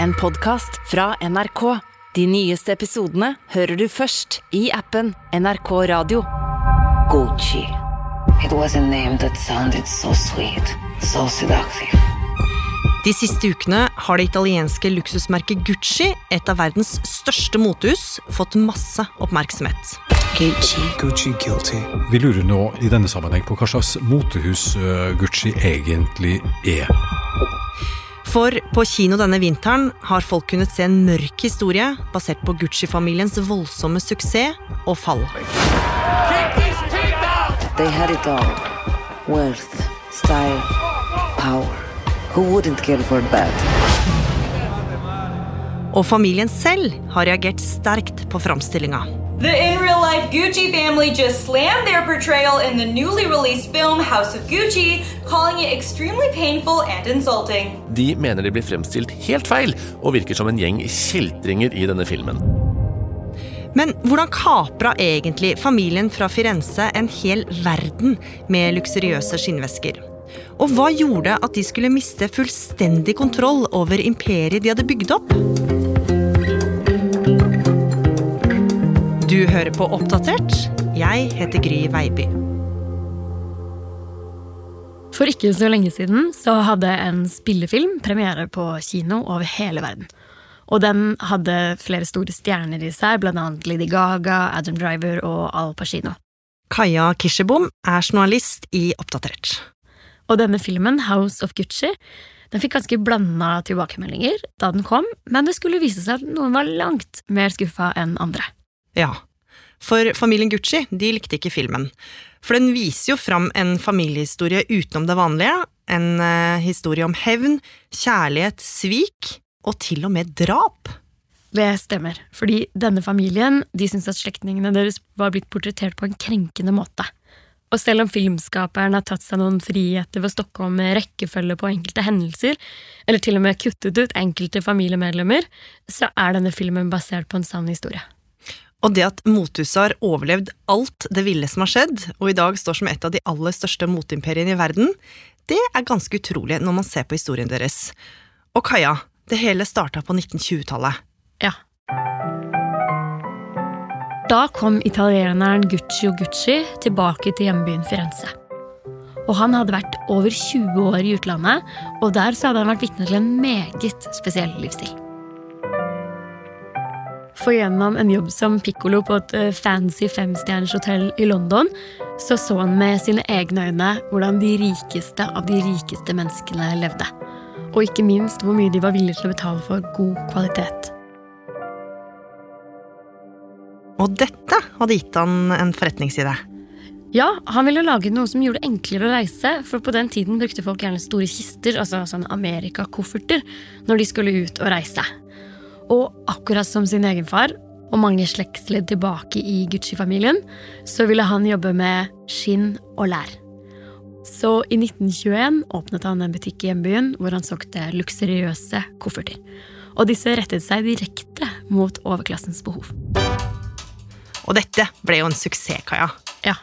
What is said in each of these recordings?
en podkast fra NRK. De nyeste episodene hører du først i appen NRK Radio. Gucci. It was a name that sounded so sweet, so seductive. De siste ukene har det italienske luksusmerket Gucci, et av verdens største motehus, fått masse oppmerksomhet. Gucci. Gucci guilty. Vi lurer nå i denne sammenheng på hva slags motehus eh, Gucci egentlig er. For på kino denne vinteren har folk kunnet se en mørk historie basert på Gucci-familiens voldsomme suksess og fall. They had it all. Wealth, style, power. Who wouldn't kill for that? Og familien selv har reagert sterkt på framstillinga. The in real life Gucci family just slammed their portrayal in the newly released film House of Gucci, calling it extremely painful and insulting. De mener de blir fremstilt helt feil, og virker som en gjeng kjeltringer i denne filmen. Men hvordan kapra egentlig familien fra Firenze en hel verden med luksuriøse skinnvesker? Og hva gjorde at de skulle miste fullstendig kontroll over imperiet de hadde bygd opp? Du hører på Oppdatert. Jeg heter Gry Veiby. For ikke så lenge siden så hadde en spillefilm premiere på kino over hele verden. Og den hadde flere store stjerner i seg, annet Lady Gaga, Adam Driver og Al Pacino. Kaja Kirsebom er journalist i Oppdatert. Og denne filmen, House of Gucci, den fikk ganske blanda tilbakemeldinger da den kom, men det skulle vise seg at noen var langt mer skuffa enn andre. Ja, for familien Gucci de likte ikke filmen. For den viser jo fram en familiehistorie utenom det vanlige. En eh, historie om hevn, kjærlighet, svik og til og med drap. Det stemmer, fordi denne familien de syntes at slektningene deres var blitt portrettert på en krenkende måte. Og selv om filmskaperen har tatt seg noen friheter ved å stokke om rekkefølge på enkelte hendelser, eller til og med kuttet ut enkelte familiemedlemmer, så er denne filmen basert på en sann historie. Og det at mothuset har overlevd alt det ville som har skjedd, og i dag står som et av de aller største moteimperiene i verden, det er ganske utrolig når man ser på historien deres. Og Kaja, det hele starta på 1920-tallet. Ja. Da kom italieneren Gucci og Gucci tilbake til hjembyen Firenze. Og han hadde vært over 20 år i utlandet, og der så hadde han vært vitne til en meget spesiell livsstil. For gjennom en jobb som pikkolo på et eh, fancy femstjerners hotell i London, så så han med sine egne øyne hvordan de rikeste av de rikeste menneskene levde. Og ikke minst hvor mye de var villige til å betale for god kvalitet. Og dette hadde gitt han en forretningside. Ja, han ville lage noe som gjorde det enklere å reise, for på den tiden brukte folk gjerne store kister, altså sånne amerikakofferter, når de skulle ut og reise. Og akkurat som sin egen far, og mange slektsledd tilbake i Gucci-familien, så ville han jobbe med skinn og lær. Så i 1921 åpnet han en butikk i hjembyen hvor han solgte luksuriøse kofferter. Og disse rettet seg direkte mot overklassens behov. Og dette ble jo en suksess, Kaja. Ja.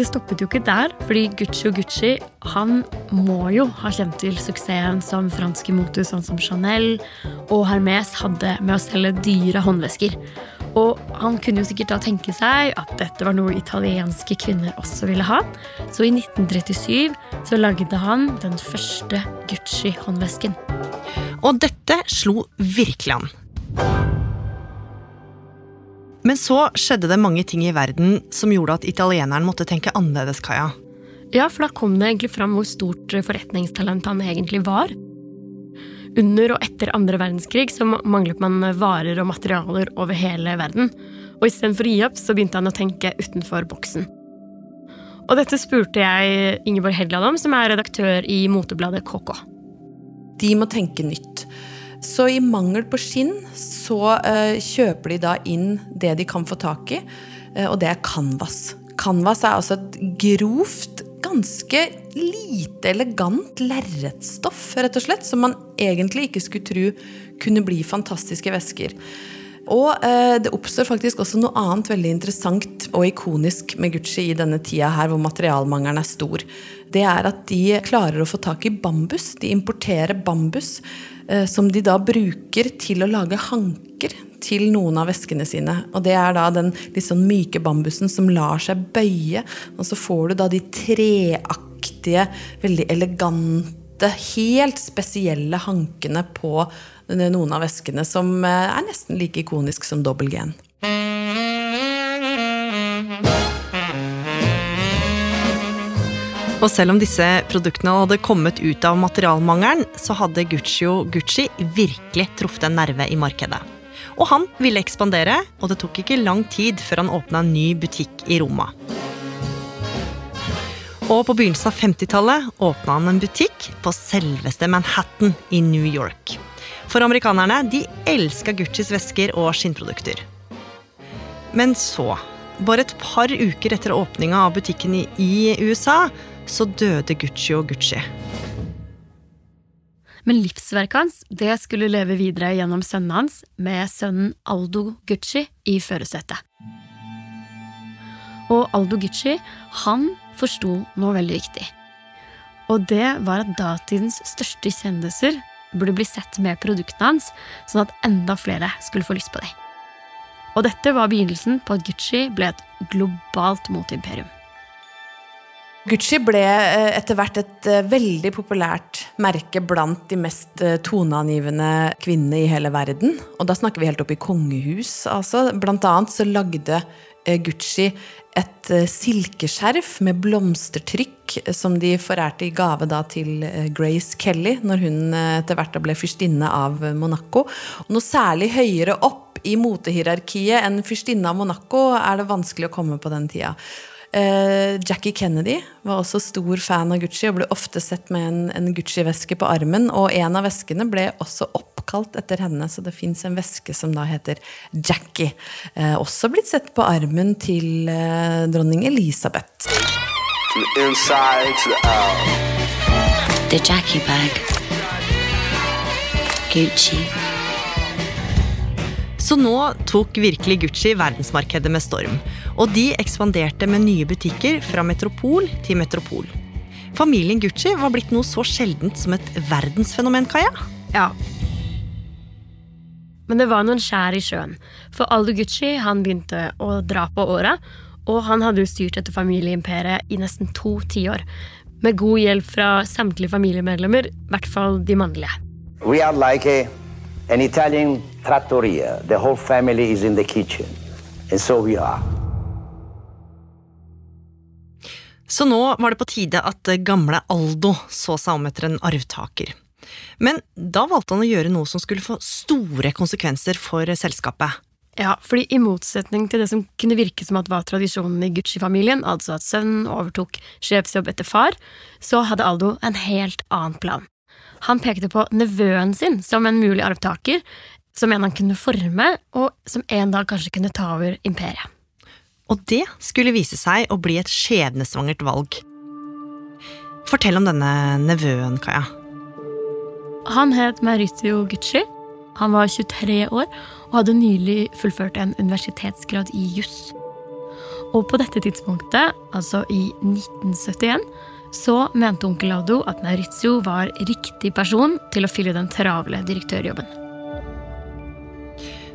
Det stoppet jo ikke der, fordi Gucci og Gucci han må jo ha kjent til suksessen som franske motus sånn som Chanel og Hermes hadde med å selge dyre håndvesker. Og han kunne jo sikkert da tenke seg at dette var noe italienske kvinner også ville ha. Så i 1937 så lagde han den første Gucci-håndvesken. Og dette slo virkelig an. Men så skjedde det mange ting i verden som gjorde at italieneren måtte tenke annerledes, Kaja. Ja, for da kom det egentlig fram hvor stort forretningstalent han egentlig var. Under og etter andre verdenskrig så manglet man varer og materialer over hele verden. Og istedenfor å gi opp, så begynte han å tenke utenfor boksen. Og dette spurte jeg Ingeborg Hedland om, som er redaktør i motebladet KK. De må tenke nytt. Så i mangel på skinn så uh, kjøper de da inn det de kan få tak i, uh, og det er canvas. Canvas er altså et grovt, ganske lite elegant lerretstoff, rett og slett, som man egentlig ikke skulle tro kunne bli fantastiske vesker. Og eh, det oppstår faktisk også noe annet veldig interessant og ikonisk med Gucci i denne tida her hvor materialmangelen er stor. Det er at de klarer å få tak i bambus. De importerer bambus eh, som de da bruker til å lage hanker til noen av veskene sine. Og det er da den litt sånn myke bambusen som lar seg bøye. Og så får du da de treaktige, veldig elegante, helt spesielle hankene på noen av veskene, som eh, er nesten like ikonisk som dobbel G-en. Og selv om disse produktene hadde kommet ut av materialmangelen, så hadde Guccio Gucci virkelig truffet en nerve i markedet. Og han ville ekspandere, og det tok ikke lang tid før han åpna en ny butikk i Roma. Og på begynnelsen av 50-tallet åpna han en butikk på selveste Manhattan i New York. For amerikanerne de elska Guccis vesker og skinnprodukter. Men så, bare et par uker etter åpninga av butikken i USA, så døde Gucci og Gucci. Men livsverket hans det skulle leve videre gjennom sønnen hans, med sønnen Aldo Gucci i førersetet. Og Aldo Gucci han forsto noe veldig viktig. Og det var at datidens største kjendiser burde bli sett med produktene hans, sånn at enda flere skulle få lyst på dem. Og dette var begynnelsen på at Gucci ble et globalt moteimperium. Gucci ble eh, etter hvert et eh, veldig populært merke blant de mest eh, toneangivende kvinnene i hele verden. Og da snakker vi helt opp i kongehus. Altså. Blant annet så lagde Gucci et silkeskjerf med blomstertrykk som de forærte i gave til Grace Kelly når hun etter hvert ble fyrstinne av Monaco. Og noe særlig høyere opp i motehierarkiet enn fyrstinne av Monaco er det vanskelig å komme på den tida. Uh, Jackie Kennedy var også stor fan av Gucci og ble ofte sett med en, en Gucci-veske på armen. Og en av veskene ble også oppkalt etter henne, så det fins en veske som da heter Jackie. Uh, også blitt sett på armen til uh, dronning Elisabeth. The, the Jackie bag. Gucci. Så nå tok virkelig Gucci verdensmarkedet med storm. Og de ekspanderte med nye butikker fra metropol til metropol. Familien Gucci var blitt noe så sjeldent som et verdensfenomen, Kaja. Ja. Men det var noen skjær i sjøen. For Aldo Gucci han begynte å dra på åra, og han hadde jo styrt dette familieimperiet i nesten to tiår. Med god hjelp fra samtlige familiemedlemmer, i hvert fall de mannlige. We are like a an Italian trattoria. The whole family is in the kitchen. And so we are. Så nå var det på tide at gamle Aldo så seg om etter en arvtaker. Men da valgte han å gjøre noe som skulle få store konsekvenser for selskapet. Ja, fordi i motsetning til det som kunne virke som at var tradisjonen i Gucci-familien, altså at sønnen overtok sjefsjobb etter far, så hadde Aldo en helt annen plan. Han pekte på nevøen sin som en mulig arvtaker, som en han kunne forme, og som en dag kanskje kunne ta over imperiet. Og det skulle vise seg å bli et skjebnesvangert valg. Fortell om denne nevøen, Kaja. Han het Maurizio Gucci. Han var 23 år og hadde nylig fullført en universitetsgrad i juss. Og på dette tidspunktet, altså i 1971, så mente onkel Ado at Maurizio var riktig person til å fylle den travle direktørjobben.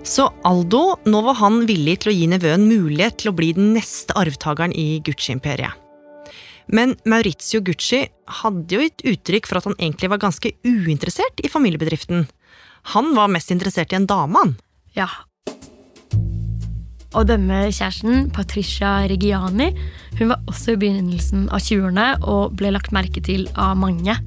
Så Aldo, nå var han villig til å gi nevøen mulighet til å bli den neste arvtakeren i Gucci-imperiet. Men Maurizio Gucci hadde jo gitt uttrykk for at han egentlig var ganske uinteressert i familiebedriften. Han var mest interessert i en dame, han. Ja, og denne kjæresten, Patricia Reggiani, hun var også i begynnelsen av 20-årene og ble lagt merke til av mange.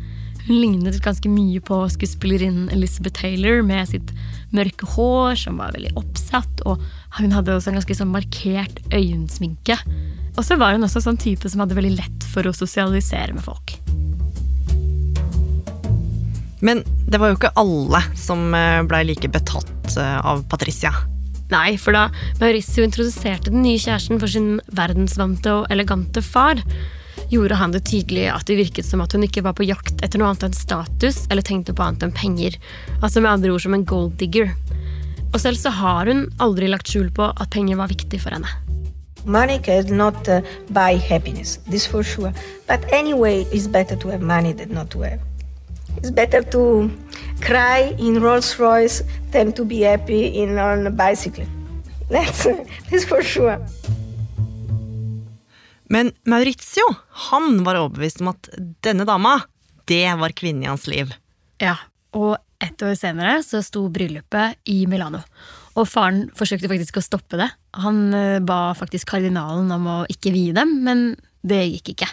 Hun lignet ganske mye på skuespillerinnen Elizabeth Taylor med sitt mørke hår, som var veldig oppsatt, og hun hadde også en ganske sånn markert øyensminke. Og så var hun også sånn type som hadde veldig lett for å sosialisere med folk. Men det var jo ikke alle som eh, blei like betatt eh, av Patricia. Nei, for da Mauricio introduserte den nye kjæresten for sin verdensvante og elegante far, gjorde han det tydelig at det virket som at hun ikke var på jakt etter noe annet enn status eller tenkte på annet enn penger. Altså med andre ord som en gold digger. Og selv så har hun aldri lagt skjul på at penger var viktig for henne. Money cannot uh, buy happiness, this for sure. But anyway, it's better to have money than not to have. It's better to cry in Rolls Royce than to be happy in on a bicycle. That's, that's for sure. Men Maurizio han var overbevist om at denne dama, det var kvinnen i hans liv. Ja, og ett år senere så sto bryllupet i Milano. Og faren forsøkte faktisk å stoppe det. Han eh, ba faktisk kardinalen om å ikke vie dem, men det gikk ikke.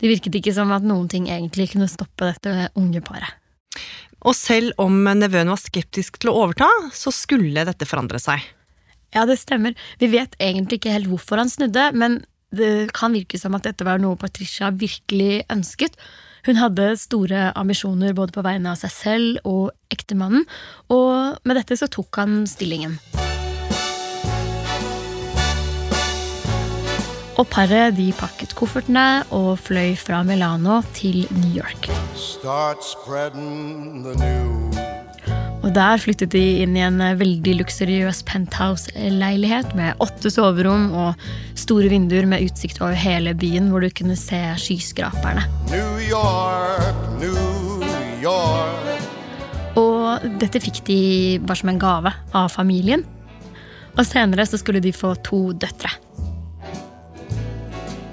Det virket ikke som at noen ting egentlig kunne stoppe dette unge paret. Og selv om nevøen var skeptisk til å overta, så skulle dette forandre seg. Ja, det stemmer. Vi vet egentlig ikke helt hvorfor han snudde, men det kan virke som at dette var noe Patricia virkelig ønsket. Hun hadde store ambisjoner både på vegne av seg selv og ektemannen, og med dette så tok han stillingen. Og paret de pakket koffertene og fløy fra Milano til New York. Start spreading the news. Og der flyttet de inn i en veldig luksuriøs penthouse-leilighet med åtte soverom og store vinduer med utsikt over hele byen, hvor du kunne se skyskraperne. New York, New York. Og dette fikk de bare som en gave av familien. Og senere så skulle de få to døtre.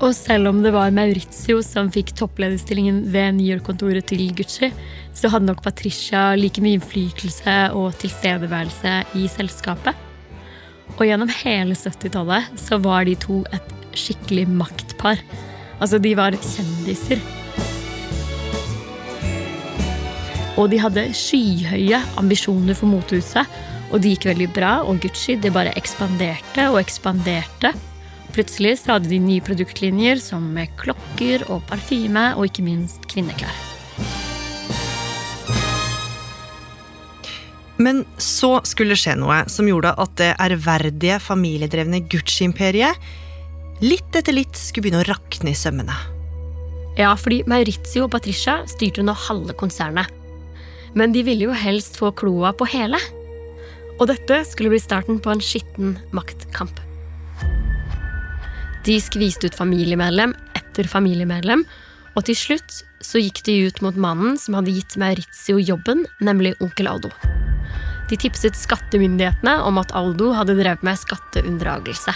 Og selv om det var Maurizio som fikk topplederstillingen ved New York-kontoret til Gucci, så hadde nok Patricia like mye innflytelse og tilstedeværelse i selskapet. Og gjennom hele 70-tallet så var de to et skikkelig maktpar. Altså, de var kjendiser. Og de hadde skyhøye ambisjoner for motehuset, og det gikk veldig bra, og Gucci det bare ekspanderte og ekspanderte. Plutselig så hadde de nye produktlinjer som klokker og parfyme, og ikke minst kvinneklær. Men så skulle det skje noe som gjorde at det ærverdige, familiedrevne Gucci-imperiet litt etter litt skulle begynne å rakne i sømmene. Ja, fordi Maurizio og Patricia styrte nå halve konsernet. Men de ville jo helst få kloa på hele. Og dette skulle bli starten på en skitten maktkamp. De skviste ut familiemedlem etter familiemedlem, og til slutt så gikk de ut mot mannen som hadde gitt Maurizio jobben, nemlig onkel Aldo. De tipset skattemyndighetene om at Aldo hadde drevet med skatteunndragelse.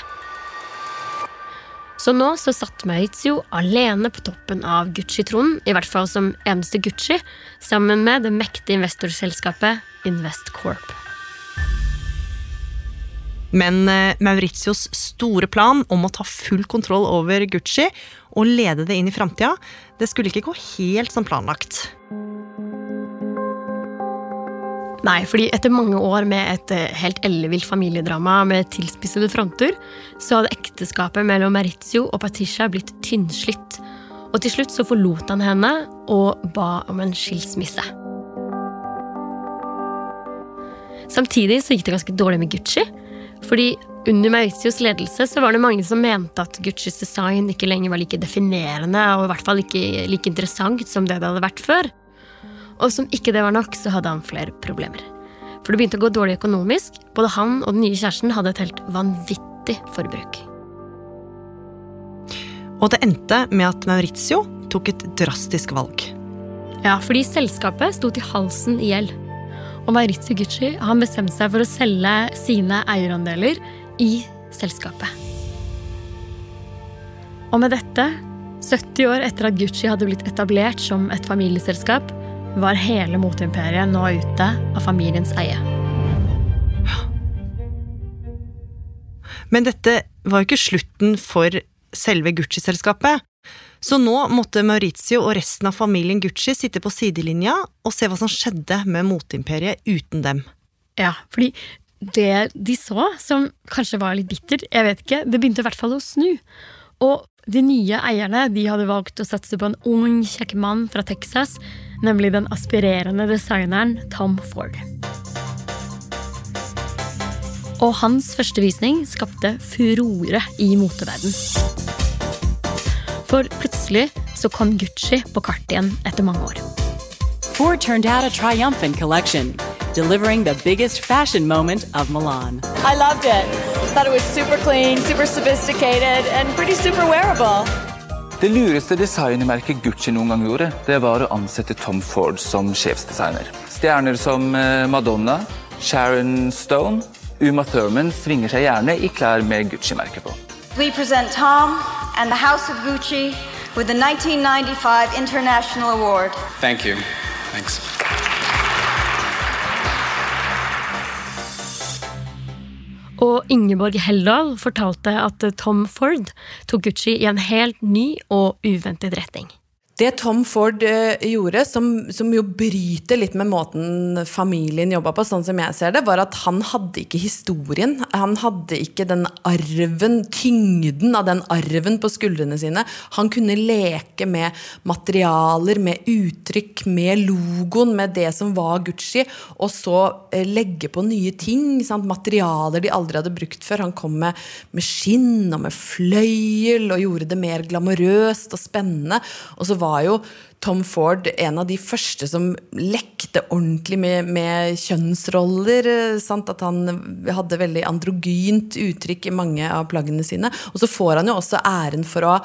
Så nå så satt Maurizio alene på toppen av Gucci-tronen, i hvert fall som eneste Gucci, sammen med det mektige investorselskapet Investcorp. Men Maurizios store plan om å ta full kontroll over Gucci og lede det inn i framtida, det skulle ikke gå helt som planlagt. Nei, fordi etter mange år med et eh, helt ellevilt familiedrama med tilspissede fronter, så hadde ekteskapet mellom Maurizio og Patricia blitt tynnslitt. Og til slutt så forlot han henne og ba om en skilsmisse. Samtidig så gikk det ganske dårlig med Gucci. Fordi under Mauritius ledelse så var det mange som mente at Guccis design ikke lenger var like definerende og i hvert fall ikke like interessant som det det hadde vært før. Og som ikke det var nok, så hadde han flere problemer. For det begynte å gå dårlig økonomisk. Både han og den nye kjæresten hadde et helt vanvittig forbruk. Og det endte med at Maurizio tok et drastisk valg. Ja, fordi selskapet sto til halsen i gjeld. Og Maurizio Gucci han bestemte seg for å selge sine eierandeler i selskapet. Og med dette, 70 år etter at Gucci hadde blitt etablert som et familieselskap, var hele moteimperiet nå ute av familiens eie. Men dette var jo ikke slutten for selve Gucci-selskapet. Så nå måtte Maurizio og resten av familien Gucci sitte på sidelinja og se hva som skjedde med moteimperiet uten dem. Ja, fordi det de så, som kanskje var litt bittert, jeg vet ikke, det begynte i hvert fall å snu. Og de nye eierne de hadde valgt å satse på en ung, kjekk mann fra Texas, nemlig den aspirerende designeren Tom Ford. Og hans første visning skapte furore i moteverden. For plutselig så kom Gucci på kartet igjen etter mange år. Ford turned out a triumphant collection. delivering the biggest fashion moment of Milan. I loved it. Thought it was super clean, super sophisticated, and pretty super wearable. Det lureste designmerket Gucci noen gang gjorde, det var å ansette Tom Ford som sjefsdesigner. Stjerner som eh, Madonna, Sharon Stone, Uma Thurman svinger seg gjerne i klær med Gucci-merket på. We present Tom and the House of Gucci with the 1995 International Award. Thank you. Thanks. Og Ingeborg Heldal fortalte at Tom Ford tok Gucci i en helt ny og uventet retning. Det Tom Ford uh, gjorde, som, som, jo bryter litt med måten familien jobba på, sånn som jeg ser det, var at han hadde ikke historien. Han hadde ikke den arven, tyngden av den arven på skuldrene sine. Han kunne leke med materialer, med uttrykk, med logoen, med det som var Gucci, og så uh, legge på nye ting. Sant? Materialer de aldri hadde brukt før. Han kom med, med skinn og med fløyel og gjorde det mer glamorøst og spennende. Og så var var jo Tom Ford en av de første som lekte ordentlig med, med kjønnsroller. Sant? At han hadde veldig androgynt uttrykk i mange av plaggene sine. Og så får han jo også æren for å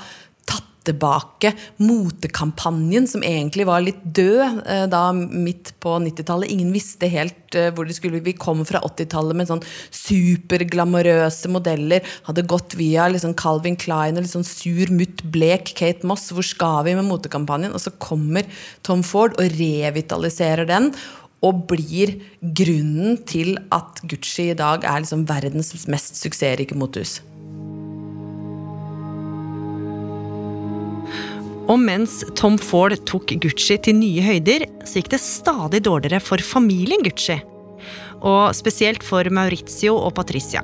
tilbake motekampanjen, som egentlig var litt død eh, da midt på 90-tallet. Ingen visste helt eh, hvor de skulle. Vi kom fra 80-tallet med sånn superglamorøse modeller. Hadde gått via liksom Calvin Klein og litt sånn sur, mutt, blek Kate Moss. Hvor skal vi med motekampanjen? Og så kommer Tom Ford og revitaliserer den og blir grunnen til at Gucci i dag er liksom verdens mest suksessrike motehus. Og mens Tom Ford tok Gucci til nye høyder, så gikk det stadig dårligere for familien Gucci. Og spesielt for Maurizio og Patricia.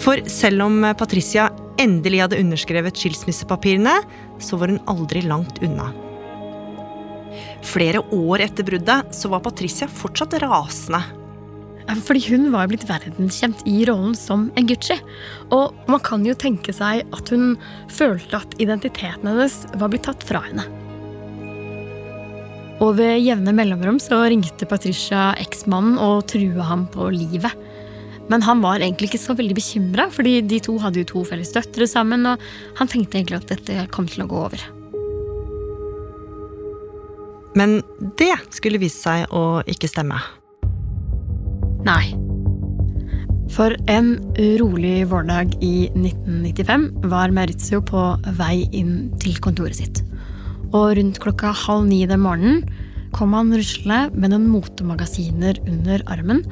For selv om Patricia endelig hadde underskrevet skilsmissepapirene, så var hun aldri langt unna. Flere år etter bruddet så var Patricia fortsatt rasende fordi hun var blitt verdenskjent i rollen som en Gucci. Og man kan jo tenke seg at hun følte at identiteten hennes var blitt tatt fra henne. Og ved jevne mellomrom så ringte Patricia eksmannen og trua ham på livet. Men han var egentlig ikke så veldig bekymra, fordi de to hadde jo to felles døtre sammen, og han tenkte egentlig at dette kom til å gå over. Men det skulle vise seg å ikke stemme. Nei. For en rolig vårdag i 1995 var Maurizio på vei inn til kontoret sitt. Og rundt klokka halv ni den morgenen kom han ruslende med noen motemagasiner under armen,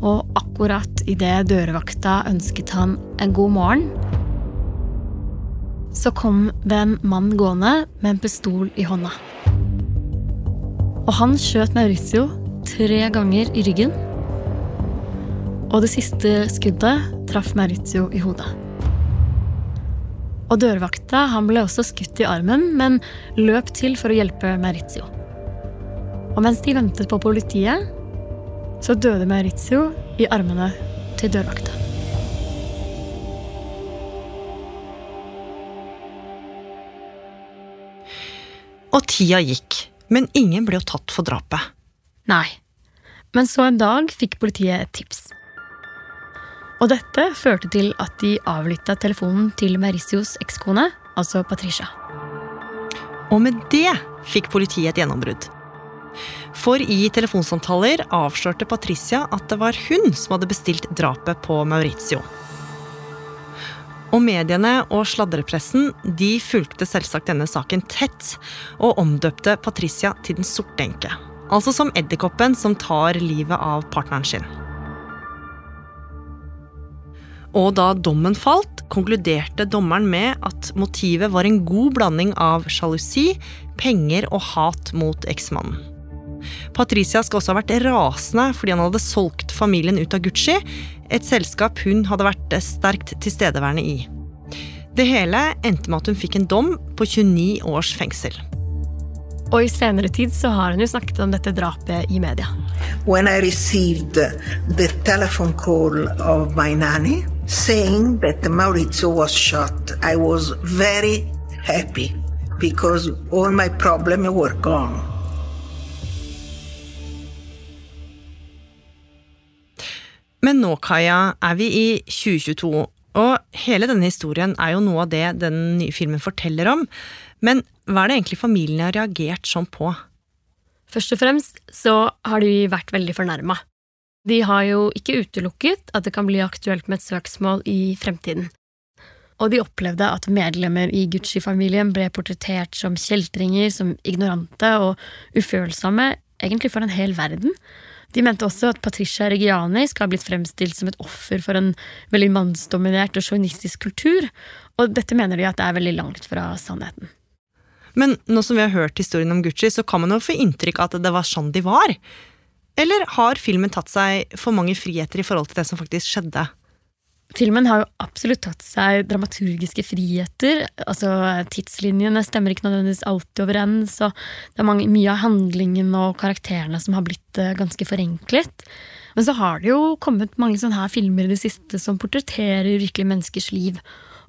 og akkurat idet dørvakta ønsket han en god morgen, så kom det en mann gående med en pistol i hånda. Og han skjøt Maurizio tre ganger i ryggen og det siste skuddet traff Maurizio i hodet. Og dørvakta han ble også skutt i armen, men løp til for å hjelpe Maurizio. Og mens de ventet på politiet, så døde Maurizio i armene til dørvakta. Og tida gikk, men ingen ble jo tatt for drapet. Nei. Men så en dag fikk politiet et tips. Og dette førte til at de avlytta telefonen til Mauricios ekskone, altså Patricia. Og med det fikk politiet et gjennombrudd. For i telefonsamtaler avslørte Patricia at det var hun som hadde bestilt drapet på Maurizio. Og mediene og sladrepressen de fulgte selvsagt denne saken tett, og omdøpte Patricia til Den sorte enke. Altså som edderkoppen som tar livet av partneren sin. Og da dommen falt, konkluderte dommeren med at motivet var en god blanding av sjalusi, penger og hat mot eksmannen. Patricia skal også ha vært rasende fordi han hadde solgt familien ut av Gucci, et selskap hun hadde vært sterkt tilstedeværende i. Det hele endte med at hun fikk en dom på 29 års fengsel. Og i senere tid så har hun jo snakket om dette drapet i media. When I received the telephone call of my nanny, saying that Maurizio was shot, I was very happy because all my problems were gone. Men nå, Kaja, er vi i 2022, og hele denne historien er jo noe av det den nye filmen forteller om. Men hva er det egentlig familien har reagert sånn på? Først og fremst så har de vært veldig fornærma. De har jo ikke utelukket at det kan bli aktuelt med et søksmål i fremtiden. Og de opplevde at medlemmer i Gucci-familien ble portrettert som kjeltringer, som ignorante og ufølsomme, egentlig for en hel verden. De mente også at Patricia Regiani skal ha blitt fremstilt som et offer for en veldig mannsdominert og sjåvinistisk kultur, og dette mener de at det er veldig langt fra sannheten. Men nå som vi har hørt historien om Gucci, så kan man jo få inntrykk av at det var sånn de var. Eller har filmen tatt seg for mange friheter i forhold til det som faktisk skjedde? Filmen har jo absolutt tatt seg dramaturgiske friheter. altså Tidslinjene stemmer ikke nødvendigvis alltid overens, og det er mange, mye av handlingen og karakterene som har blitt uh, ganske forenklet. Men så har det jo kommet mange sånne her filmer i det siste som portretterer virkelig menneskers liv.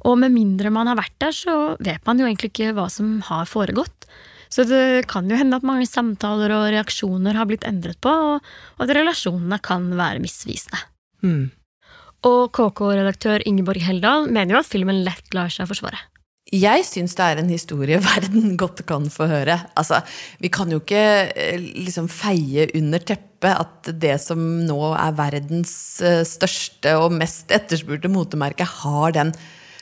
Og med mindre man har vært der, så vet man jo egentlig ikke hva som har foregått. Så det kan jo hende at mange samtaler og reaksjoner har blitt endret på, og at relasjonene kan være misvisende. Mm. Og KK-redaktør Ingeborg Heldal mener jo at filmen lett lar seg forsvare. Jeg syns det er en historie verden godt kan få høre. Altså, vi kan jo ikke eh, liksom feie under teppet at det som nå er verdens eh, største og mest etterspurte motemerke, har den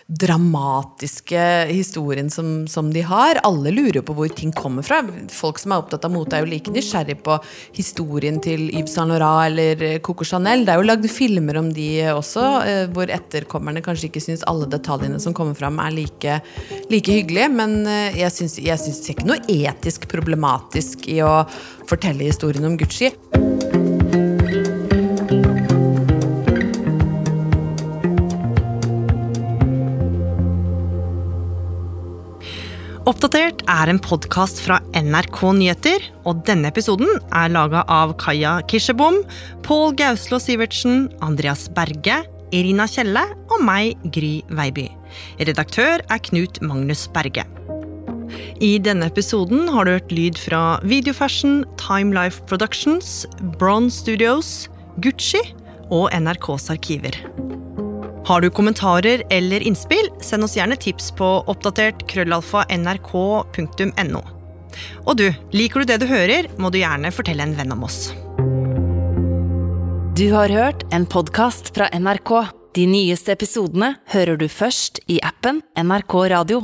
dramatiske historien som, som, de har. Alle lurer på hvor ting kommer fra. Folk som er opptatt av mote, er jo like nysgjerrig på historien til Yves Saint Laurent eller Coco Chanel. Det er jo lagd filmer om de også, eh, hvor etterkommerne kanskje ikke syns alle detaljene som kommer fram, er like, like hyggelige. Men eh, jeg syns, jeg syns ikke noe etisk problematisk i å fortelle historien om Gucci. Oppdatert er en podkast fra NRK Nyheter, og denne episoden er laga av Kaja Kirsebom, Pål Gauslå Sivertsen, Andreas Berge, Irina Kjelle og meg, Gry Veiby. Redaktør er Knut Magnus Berge. I denne episoden har du hørt lyd fra Videofashion, Time Life Productions, Bronze Studios, Gucci og NRKs arkiver. Har du kommentarer eller innspill, send oss gjerne tips på oppdatert krøllalfa nrk.no. Og du, liker du det du hører, må du gjerne fortelle en venn om oss. Du har hørt en podkast fra NRK. De nyeste episodene hører du først i appen NRK Radio.